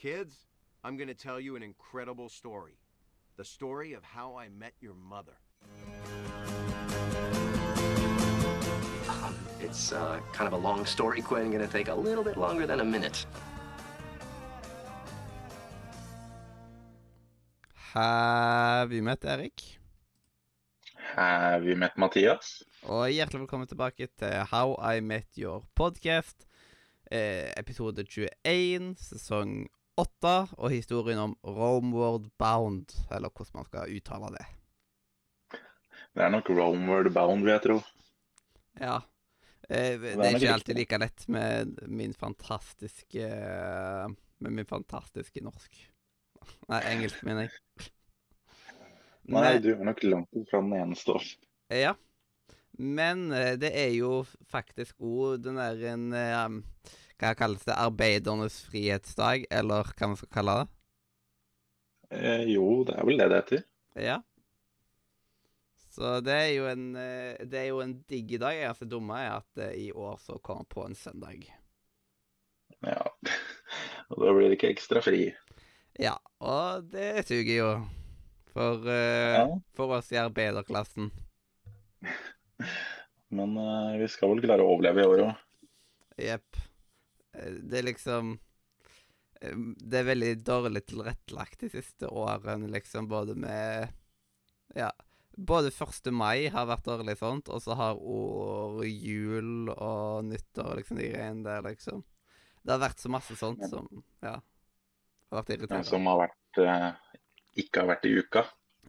Kids, I'm going to tell you an incredible story. The story of how I met your mother. Um, it's uh, kind of a long story, Quinn. Gonna take a little bit longer than a minute. Have you met Erik? Have you met Mathias? Og hjertelig velkommen tilbake til How I Met Your Podcast. Eh, episode 21, sesong 8, og historien om Romeward Bound, eller hvordan man skal uttale det. Det er nok Romeward Bound, vil jeg tro. Ja. Eh, det er ikke alltid like lett med min fantastiske Med min fantastiske norsk. Nei, engelsk, mener jeg. Nei, du er nok langt fra den eneste. Ja. Men eh, det er jo faktisk òg den der en um, Hva kalles det? Arbeidernes frihetsdag, eller hva man skal kalle det? Eh, jo, det er vel det det heter. Ja. Så det er jo en eh, Det er jo en digg dag. Det eneste dumme er at i år så kommer på en søndag. Ja. Og da blir det ikke ekstra fri. Ja, og det suger jo. For, uh, Ja. for oss i arbeiderklassen. Men uh, vi skal vel klare å overleve i år òg. Jepp. Eh, Det er liksom eh, Det er veldig dårlig tilrettelagt de siste årene, liksom, både med Ja. Både 1. mai har vært dårlig sånt, og så har år, jul og nyttår, liksom, de greiene der, liksom. Det har vært så masse sånt som Ja. Har vært irriterende. Som har vært uh, ikke har vært i uka.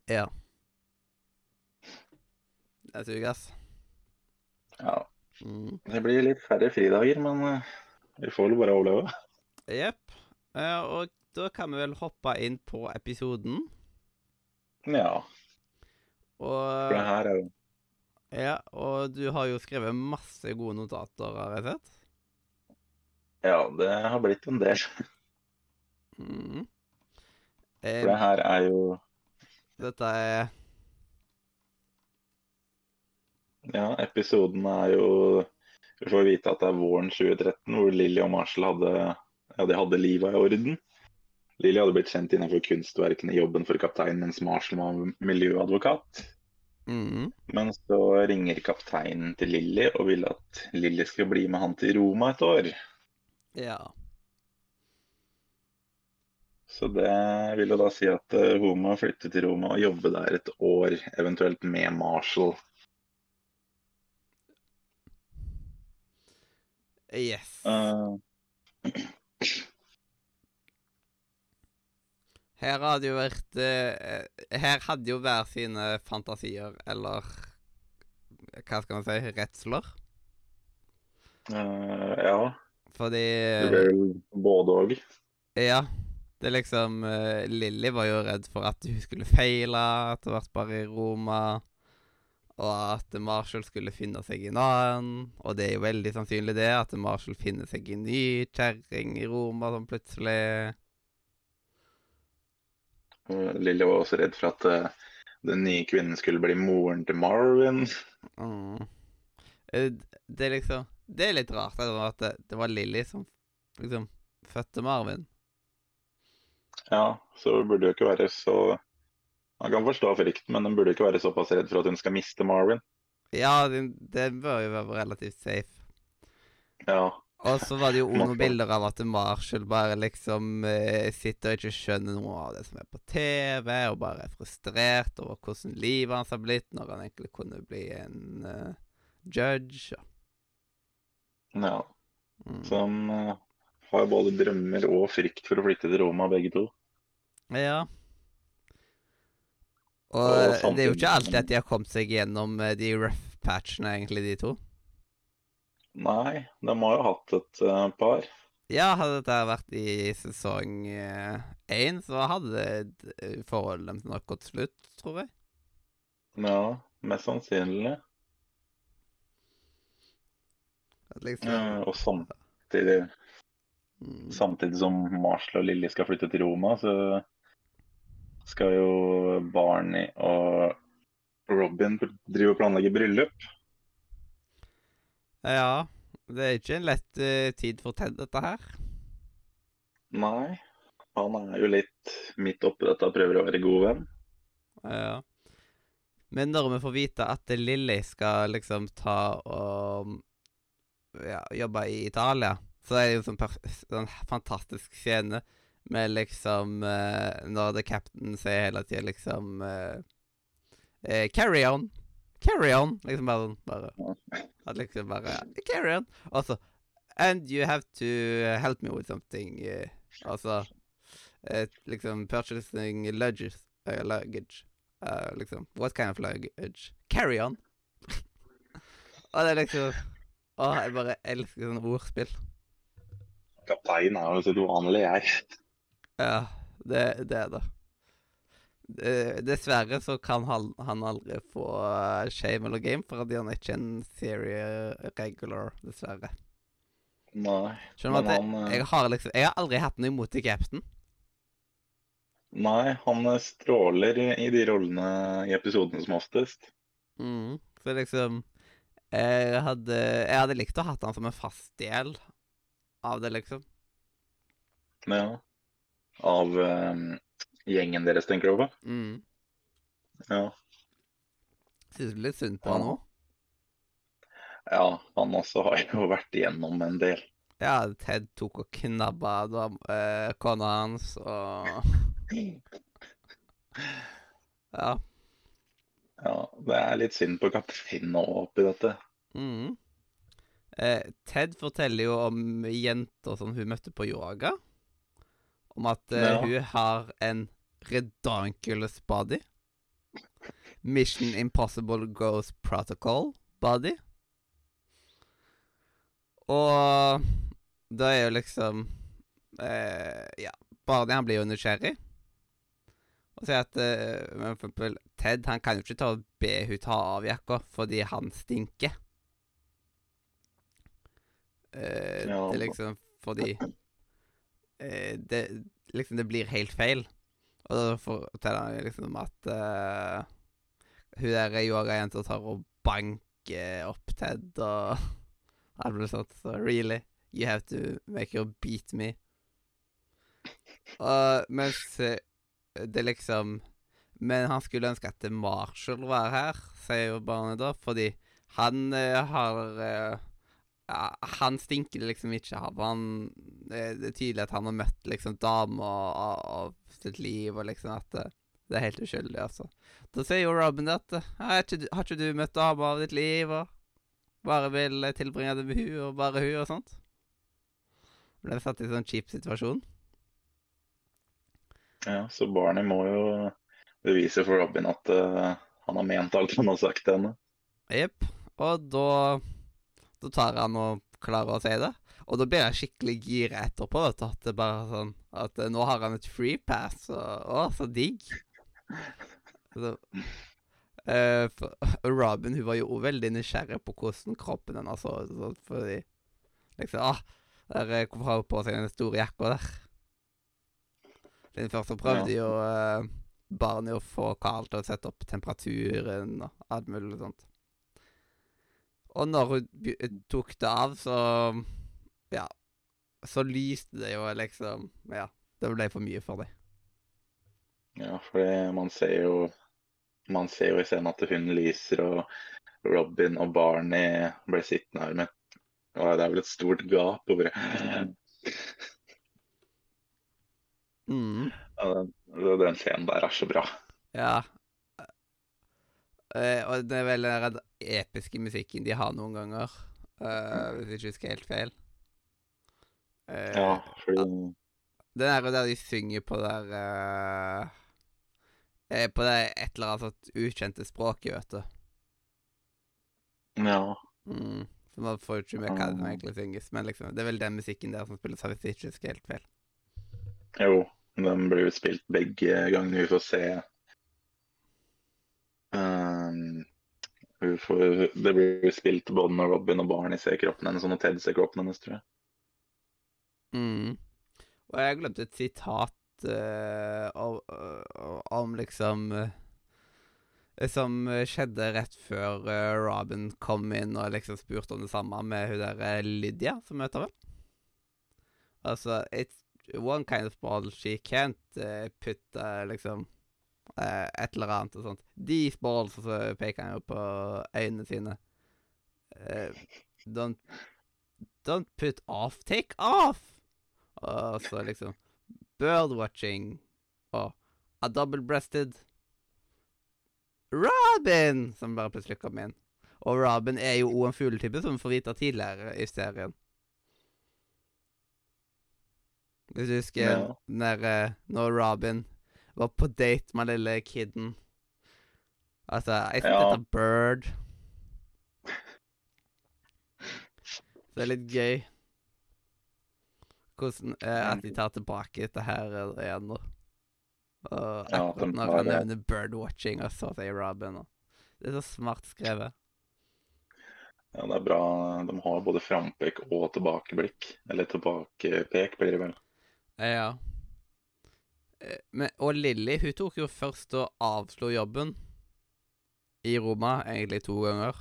Ja. Det suger, ass. Ja. Mm. Det blir litt færre fridager, men eh, vi får vel bare overleve. Jepp. Eh, og da kan vi vel hoppe inn på episoden. Ja. For det her er jo Ja, og du har jo skrevet masse gode notater, har jeg sett. Ja, det har blitt en del. Mm. For Eh, det her er jo dette er Ja, episoden er jo Vi får vite at det er våren 2013 hvor Lilly og Marshall hadde ja, de hadde livet i orden. Lilly hadde blitt kjent innenfor kunstverkene i jobben for kapteinen, mens Marshall var miljøadvokat. Mm. Men så ringer kapteinen til Lilly og vil at Lilly skal bli med han til Roma et år. Ja. Så det vil jo da si at eh, hun må flytte til Roma og jobbe der et år, eventuelt med Marshall. Yes. Uh, Her hadde jo vært eh, Her hadde jo hver sine fantasier, eller Hva skal man si? Redsler. Uh, ja, Fordi det blir vel både òg. Ja. Det er liksom uh, Lilly var jo redd for at hun skulle feile etter hvert bare i Roma. Og at Marshall skulle finne seg en annen. Og det er jo veldig sannsynlig det, at Marshall finner seg en ny kjerring i Roma sånn plutselig. Lilly var også redd for at uh, den nye kvinnen skulle bli moren til Marvin. Mm. Eh, Det er liksom Det er litt rart det at det, det var Lilly som liksom fødte Marvin. Ja, så burde det jo ikke være så Man kan forstå frykten, men den burde ikke være såpass redd for at hun skal miste Marvin. Ja, det, bør jo være relativt safe. Ja, Og så var det jo noen bilder av at Marshall bare liksom eh, sitter og ikke skjønner noe av det som er på TV, og bare er frustrert over hvordan livet hans har blitt, når han egentlig kunne bli en uh, judge. ja. Mm. Han eh, har både drømmer og frykt for å flytte til Roma, begge to. Ja. Og, Og eh, det er jo ikke alltid at de har kommet seg gjennom eh, de rough patchene, egentlig, de to. Nei, de har jo hatt et uh, par. Ja, hadde dette vært i sesong én, så hadde eh, forholdet deres nok gått slutt, tror jeg. Ja, mest sannsynlig. Liksom, Eh, og samtidig, mm. samtidig som Marshall og Lilly skal flytte til Roma, så skal jo Barney og Robin drive og planlegge bryllup. Ja, det er ikke en lett uh, tid for Ted, dette her. Nei. Han er jo litt midt oppi dette og prøver å være god venn. Ja. Men når vi får vite at Lilly skal liksom ta og ja, jobbe i Italia, så er det jo sånn, sånn fantastisk scene med liksom uh, Når The Captain sier hele tida liksom uh, uh, Carry on! Carry on! Liksom bare sånn bare, At liksom bare Carry on! Og så And you have to help me with something. Og eh, liksom purchasing luggage. eh, luggage. Eh, liksom What kind of luggage? Carry on! Og det er liksom Å, jeg bare elsker sånne ordspill. Kaptein er jo så uvanlig, jeg. Ja, det, det er det. Eh, Dessverre så kan han, han aldri få uh, shame eller game, fordi han er ikke en serie regular, dessverre. Nei. Skjønner du Men at jeg, eh, jeg har liksom Jeg har aldri hatt noe imot i captain. Nei, han eh, stråler i, i de rollene i episodene som oftest. Mm. Så liksom jeg hadde, jeg hadde likt å ha hatt han som en fast del av det, liksom. Ja. Av eh, gjengen deres, tenker du på? Mm. Ja. Syns litt synd på han Ja. òg. ja. Han også har jo vært igjennom en del. Ja, Ted tok og knabba dam- eh, kona hans og Ja. Ja, det er litt synd på kapteinen nå oppi dette. Mm. Eh, Ted forteller jo om jenter som hun møtte på yoga. Om at uh, Ja. hun har en redankulous body. Mission Impossible Ghost Protocol body. Og da er jo liksom uh, Ja, Barney han blir jo nysgjerrig. Og sier at uh, for eksempel Ted han kan jo ikke ta og be hun ta av jakka fordi han stinker. Uh, Ja. Det er liksom fordi det, liksom det blir helt feil. Og da forteller han liksom at uh, hun der yogajenta tar og banker opp Ted og alt blir sånn. Så really, you have to make her beat me. Og mens eh, det liksom Men han skulle ønske at Marshall var her, sier jo barnet da, fordi han uh, har eh, ja, Han stinker liksom ikke av. Han, det, er tydelig at han har møtt liksom damer av, sitt liv, og liksom at det, det er helt uskyldig, altså. Da sier jo Robin det at har ikke, du- har ikke du møtt damer av ditt liv, og bare vil tilbringe det med hun, og bare hun, og sånt? Ble satt i en sånn kjip situasjon. Ja, så barnet må jo bevise for Robin at uh, han har ment alt han har sagt til henne. Jepp. Og da Da tar han og klarer å si det. Og da blir jeg skikkelig gira etterpå. Vet du, at det bare er sånn At eh, nå har han et free pass. Og, å, så digg. Så, uh, for, Robin hun var jo også veldig nysgjerrig på hvordan kroppen hennes så ut. Fordi liksom ah, der, eh, Hvorfor har hun på seg den store jakka der? Den første prøvde jo uh, barnet å få Carl til å sette opp temperaturen og alt mulig sånt. Og når hun tok det av, så Ja. Så lyste det jo liksom Ja, det ble for mye for dem. Ja, for man ser jo Man ser jo i scenen at hun lyser, og Robin og Barney ble sittende her med og Det er vel et stort gap over Mm. den, den scenen der er så bra. Ja. Eh, og det er vel den episke musikken de har noen ganger, uh, hvis jeg ikke husker helt feil. Uh, Ja, fordi Den er jo der de synger på det der På det et eller annet sånt ukjente språket, vet du. Ja. Mm. Så man får jo ikke med hva som Ah. egentlig synges, men liksom, det er vel den musikken der som spilles, hvis jeg ikke husker helt feil. Jo, den blir jo spilt begge gangene vi får se Det blir jo spilt både når Robin og Barney ser kroppen hennes, og når Ted ser kroppen hennes, tror jeg. Mm. Og jeg glemte et sitat uh, om, øh, om liksom uh, Som skjedde rett før uh, Robin kom inn og liksom spurte om det samme med hun der eh, Lydia, som møter vel. Altså, It's one kind of ball she can't uh, put liksom uh, et eller annet og sånt. These balls, og så peker han jo på øynene sine. Eh, don't Don't put off. Take off! Og så liksom Birdwatching og A double-breasted Robin! Som bare plutselig kom inn. Og Robin er jo òg en fugletype, som vi får vite tidligere i serien. Hvis du husker Ja. når, eh, når Robin var på date med lille kiden Altså, jeg think Ja. a bird. Så det er litt gøy hvordan eh, at de tar tilbake dette her eh, igjen nå. Og akkurat når han nevner birdwatching, og så sier Robin og Det er så smart skrevet. Ja, det er bra. De har både frampek og tilbakeblikk. Eller tilbakepek, blir det vel. Ja. Eh, Men, og Lilly hun tok jo først og avslo jobben i Roma, egentlig to ganger.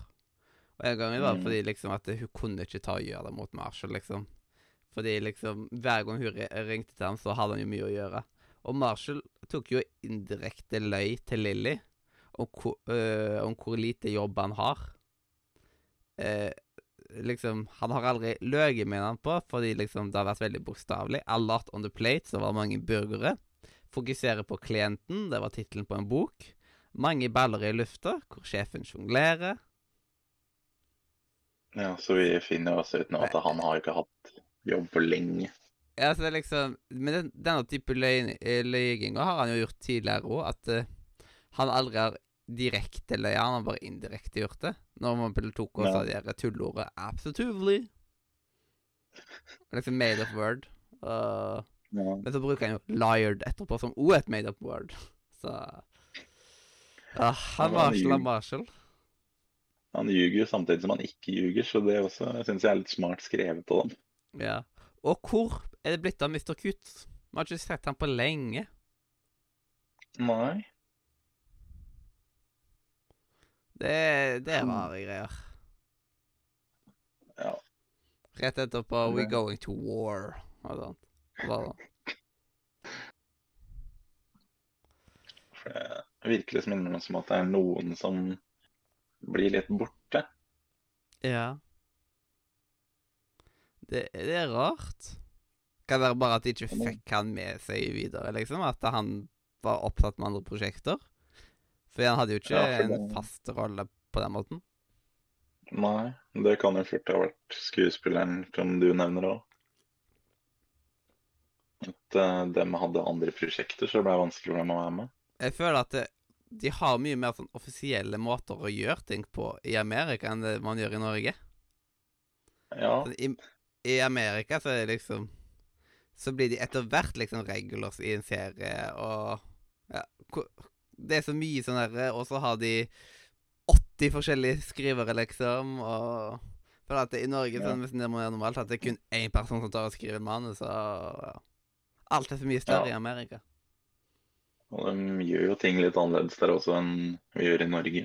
Og en gang var det Mm. fordi liksom at hun kunne ikke ta og gjøre det mot Marshall, liksom. Fordi liksom hver gang hun ringte til ham, så hadde han jo mye å gjøre. Og Marshall tok jo indirekte løy til Lilly om, øh, om hvor lite jobb han har. Eh, liksom, Han har aldri løyet med han på, fordi liksom det har vært veldig bokstavelig. A lot on the plate, så var det mange burgere. Fokusere på klienten, det var tittelen på en bok. Mange baller i lufta, hvor sjefen sjonglerer. Ja, så vi finner også ut nå at han har ikke hatt jobb på lenge. Ja, så det er liksom Men den, denne type eh, løyginga har han jo gjort tidligere òg, at uh, han aldri har direkte løyet, han har bare indirekte gjort det. Når man tok tok sa Ja. det tullordet 'absolutely'. Liksom made of word. Og Ja. Men så bruker han jo 'liard' etterpå, som òg et made up word. Så ja, Han han Marshall. Han ljuger jo samtidig som han ikke ljuger, så det også syns jeg er litt smart skrevet av dem. Ja. Og hvor er det blitt av Mr. Kutt? Vi har ikke sett han på lenge. Nei. Det, det er rare greier. Ja. Rett etterpå We're going to war' og sånt. Bare, For det virker liksom innimellom som at det er noen som blir litt borte. ja. Det, det er rart. Kan det være bare at de ikke fikk han med seg videre, liksom? At han var opptatt med andre prosjekter? For han hadde jo ikke Ja, en fast rolle på den måten. Nei, det kan jo fort ha vært skuespilleren som du nevner òg. At uh, dem hadde andre prosjekter, så det ble vanskelig for dem å være med. Jeg føler at det, de har mye mer sånn offisielle måter å gjøre ting på i Amerika enn det man gjør i Norge. Ja, Sånn, I, I Amerika så er det liksom Så blir de etter hvert liksom regulars i en serie, og ja, Det er så mye sånn derre, og så har de 80 forskjellige skrivere, liksom, og For at i Norge Ja. sånn, hvis det er normalt at det er kun én person som tar og skriver manus, og ja. Alt er så mye større Ja. i Amerika. og de gjør jo ting litt annerledes der også enn vi gjør i Norge.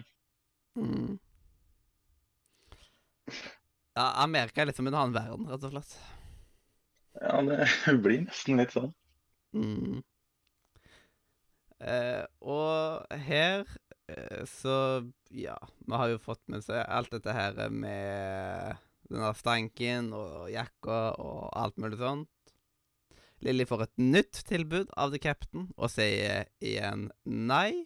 Mm. Ja, Amerika er litt som en annen verden, rett og slett. Ja, det blir nesten litt sånn. Mm. Eh, og her eh, så Ja, vi har jo fått med seg alt dette her med denne stanken og jakka og alt mulig sånt. Lilly får et nytt tilbud av The Captain og sier igjen nei.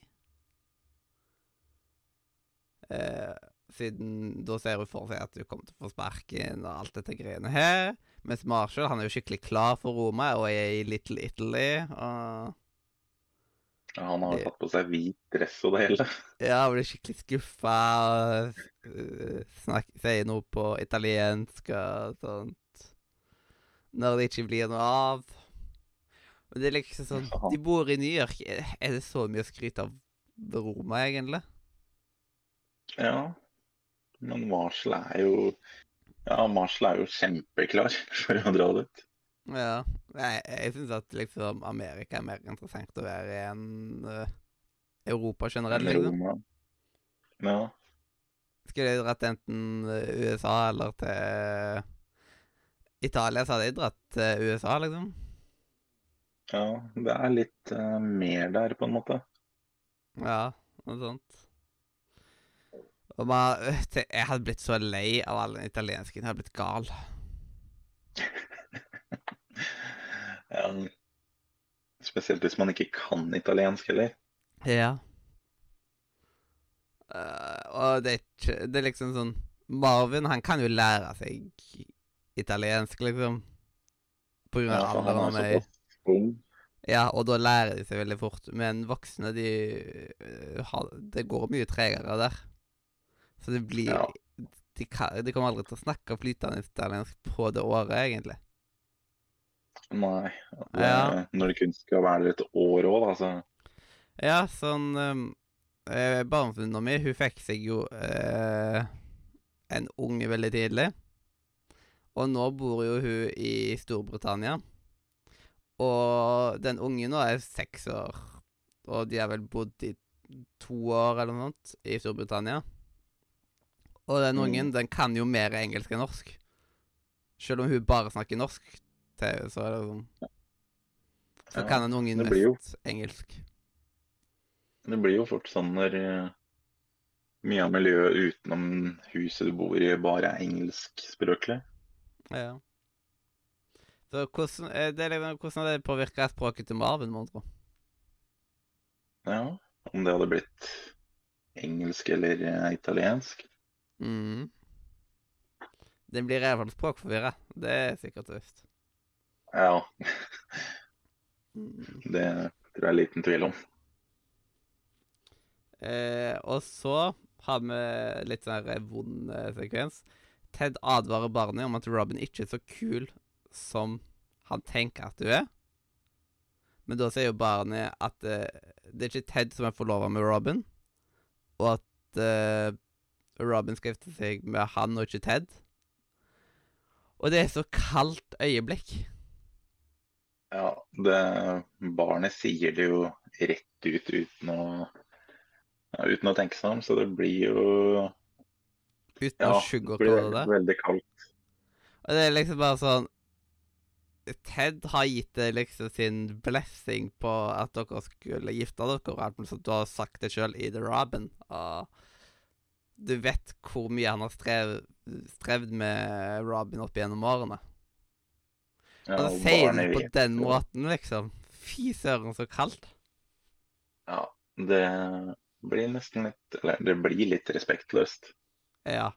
Eh, siden da ser hun for seg at hun kommer til å få sparken og alt dette greiene her. Mens Marshall han er jo skikkelig klar for Roma og er i Little Italy. Og Ja, han har jo tatt på seg hvit dress og det hele. ja, blir skikkelig skuffa øh, sier noe på italiensk og sånt. Når det ikke blir noe av. Og det er liksom sånn De bor i New York. Er det så mye å skryte av Roma, egentlig? Ja, men Marshall er jo Ja, Marshall er jo kjempeklar for å dra dit. Ja. Jeg, jeg syns at liksom Amerika er mer interessant å være i enn uh, Europa generelt. Liksom. Roma. Ja. Skulle jeg dratt enten øh, USA eller til Italia, så hadde jeg dratt til USA, liksom. Ja, det er litt uh, mer der, på en måte. Ja, noe sånt. Og man, jeg hadde blitt så lei av all den italiensken. Jeg hadde blitt gal. Ja, spesielt hvis man ikke kan italiensk heller. Ja. Uh, og det er Det er liksom sånn Marvin, han kan jo lære seg italiensk, liksom. På grunn av Ja, alderen han er så meg. Ja, og da lærer de seg veldig fort. Men voksne, de øh, Det går mye tregere der. Så det blir Ja. de, kan, de kommer aldri til å snakke flytende italiensk på det året, egentlig. Nei. Det, Ja. Når det kun skal være et år òg, da, så Ja, sånn um, eh, Barnevenninna mi, hun fikk seg jo eh, en unge veldig tidlig. Og nå bor jo hun i Storbritannia. Og den unge nå er seks år. Og de har vel bodd i to år eller noe sånt i Storbritannia. Og den Mm. ungen, den kan jo mer engelsk enn norsk. Selv om hun bare snakker norsk, til, så er det sånn Så kan den ungen mest jo- engelsk. Det blir jo fort sånn når eh, mye av miljøet utenom huset du bor i, bare er engelskspråklig. Ja. Så hvordan, er liksom- hvordan har det påvirka språket til Marvin, mon tro? Ja, om det hadde blitt engelsk eller eh, italiensk. Mm. Den blir i hvert fall språkforvirra. Det er sikkert og visst. Ja, Mm. det tror jeg er liten tvil om. Eh, og så har vi litt sånn vond eh, sekvens. Ted advarer barnet om at Robin ikke er så kul som han tenker at hun er. Men da sier jo barnet at uh, det er ikke Ted som er forlova med Robin, og at uh, Robin skal gifte seg med han og ikke Ted. Og det er så kaldt øyeblikk. Ja, det barnet sier det jo rett ut uten å ja, uten å tenke seg om, så det blir jo Uten ja, å det blir sugarcoate det. veldig kaldt. Og det er liksom bare sånn Ted har gitt det liksom sin blessing på at dere skulle gifte dere, og alt. Du har sagt det sjøl i The Robin. Og du vet hvor mye han har strev, strevd med Robin opp gjennom årene. Ja, og da sier barnet på den måten, liksom. Fy søren, så kaldt. Ja, det blir nesten litt Eller det blir litt respektløst. Ja.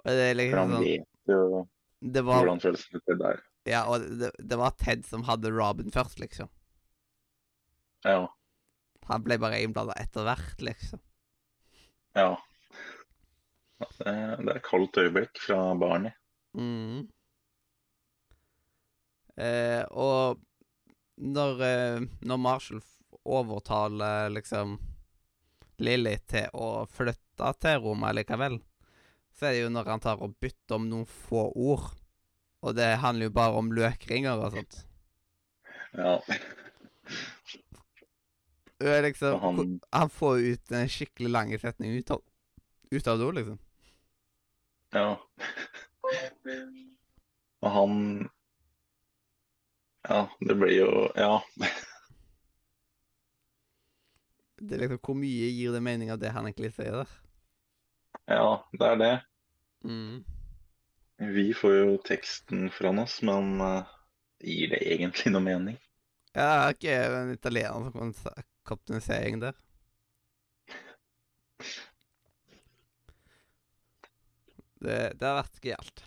Og det er liksom sånn vet jo Det var, hvordan følelsene til det er. ja, og det, det var Ted som hadde Robin først, liksom. Ja. Han ble bare innblanda etter hvert, liksom. ja. Det, det er kaldt øyeblikk fra Barney. Mm. Eh, og når, eh, når Marshall overtaler liksom Lilly til å flytte til Roma likevel, så er det jo når han tar og bytter om noen få ord. Og det handler jo bare om løkringer og sånt. Ja. Liksom, han- han, får ut en skikkelig lang setning ut av, ut av det liksom. ja. Og han Ja, det blir jo Ja. Det er liksom Hvor mye gir det mening av det han egentlig sier der? Ja, det er det. Mm. Vi får jo teksten fra oss, men uh, gir det egentlig noe mening? Ja, det er ikke en italiener som kan kapteinisering der. Det, det har vært galt.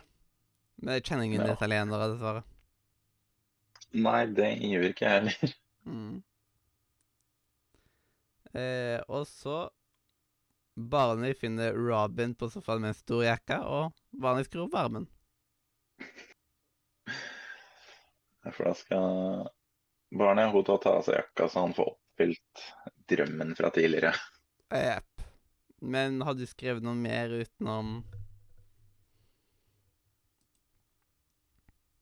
Men jeg kjenner ingen Ja. italienere, dessverre. Nei, det gjør ikke jeg heller. Mm. Eh, og så Barney finner Robin på sofaen med en stor jakke, og Barney skrur opp varmen. For da skal Barney hun ta av seg jakka, så han får oppfylt drømmen fra tidligere. Jepp. Men har du skrevet noe mer utenom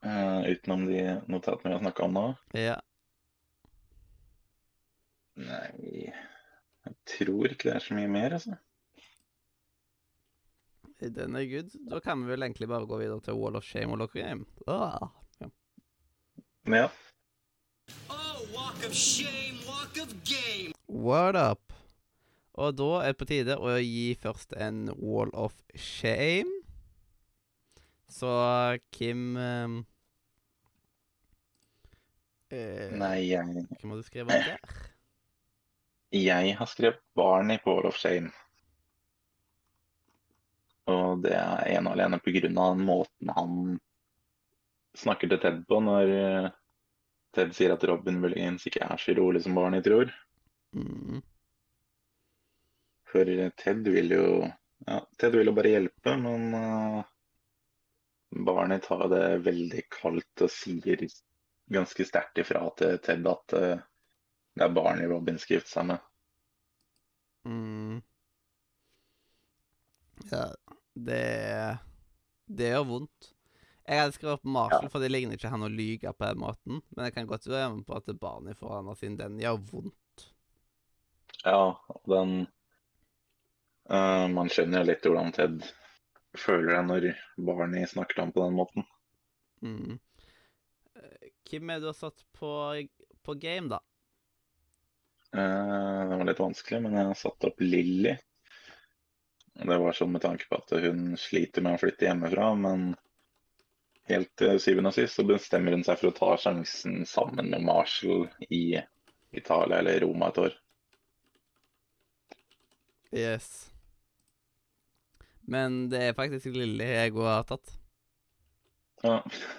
Uh, utenom de notatene vi har snakka om nå. Ja. Nei, jeg tror ikke det er så mye mer, altså. Den er good. Da kan vi vel egentlig bare gå videre til Wall of Shame og Lock Game. Ah. Ja. Ja. Oh, Walk of shame, walk of game. What up? Og da er det på tide å gi først en wall of shame. Så Kim um, eh, Nei, jeg, Hva må du skrive der? Jeg har skrevet Barney på Wall of Shame. Og det er ene og alene på grunn av den måten han snakker til Ted på når eh, Ted sier at Robin muligens ikke er så rolig som Barney tror. Mm. For eh, Ted vil jo ja, Ted vil jo bare hjelpe, men uh, Barney tar det veldig kaldt og sier ganske sterkt ifra til Ted at eh, det er Barney Robin skal gifte seg med. Mm. Ja, det Det gjør vondt. Jeg hadde skrevet opp Marshall, for det ligner ikke han å lyge på den måten. Men jeg kan godt være med på at det Barney for han, sin. den gjør vondt. Ja, og den uh, Man skjønner jo litt hvordan Ted føler det når Barney snakker til ham på den måten. Mm. Eh, Hvem er det du har satt på, på game, da? Eh, det var litt vanskelig, men jeg har satt opp Lilly. Det var sånn med tanke på at hun sliter med å flytte hjemmefra, men helt til syvende og sist så bestemmer hun seg for å ta sjansen sammen med Marshall i Italia eller Roma et år. Yes. Men det er faktisk Lilly jeg òg har tatt. Ja,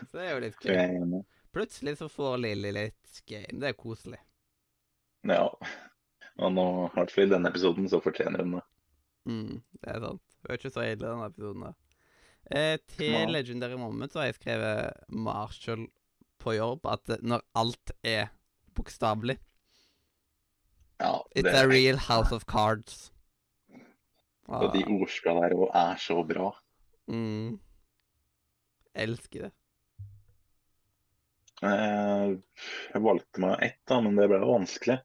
Så det er jo litt enig. Plutselig så får Lilly litt game. Det er koselig. Ja. Og nå, i hvert fall i denne episoden, så fortjener hun det. Mm, det er sant. Det var ikke så ille, denne episoden. Eh, til Ja. Legendary Moment så har jeg skrevet Marshall på jobb. At når alt er bokstavelig Ja, It's det, a real house of cards. og de ordspillene der òg er så bra. Mm. Elsker det. Eh, Jeg valgte meg ett, da, men det ble vanskelig.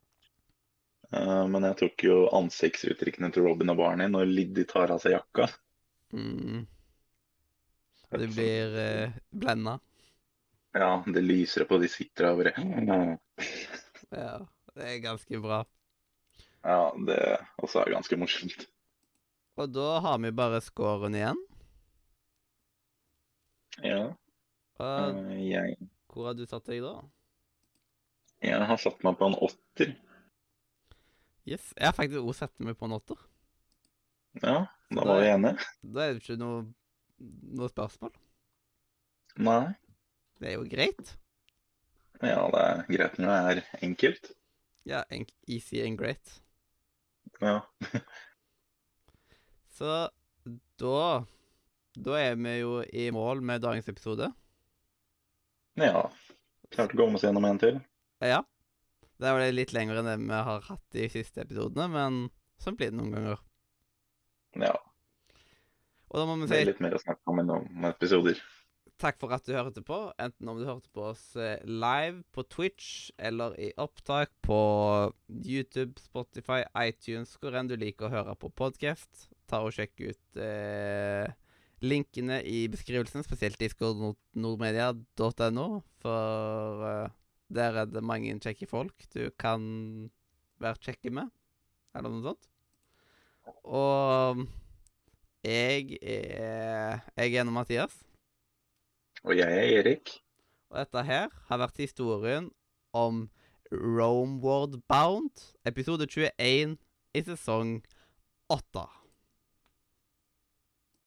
Eh, Men jeg tok jo ansiktsuttrykkene til Robin og Barney når Liddy tar av seg jakka. Mm. Du blir eh, blenda. Ja, det lyser på de sitter der bare Ja, det er ganske bra. Ja, det også er ganske morsomt. Og da har vi bare scoren igjen. Ja, Og uh, jeg, hvor har du satt deg da? jeg har satt meg på en åtter. Yes, Jeg har faktisk også sett meg på en åtter. Ja, da var vi enige. Da er det ikke noe, noe spørsmål. Nei. Det er jo greit. Ja, det er greit når det er enkelt. Ja, en- easy and great. Ja. Så da Da er vi jo i mål med dagens episode. ja. Klarte å komme oss gjennom en til. Ja. Det var litt lenger enn det vi har hatt de siste episodene, men sånn blir det noen ganger. Ja, Og da må vi si det er litt mer å snakke om enn om episoder. takk for at du hørte på, enten om du hørte på oss eh, live på Twitch eller i opptak på YouTube, Spotify, iTunes, hvor enn du liker å høre på podkast. Ta og Sjekk ut eh, linkene i beskrivelsen, spesielt discordnordmedia.no, for eh, der er det mange kjekke folk du kan være kjekke med, eller noe sånt. Og jeg er Jeg er Mathias. Og jeg er Erik. Og dette her har vært historien om Romeward Bound, episode 21 i sesong 8.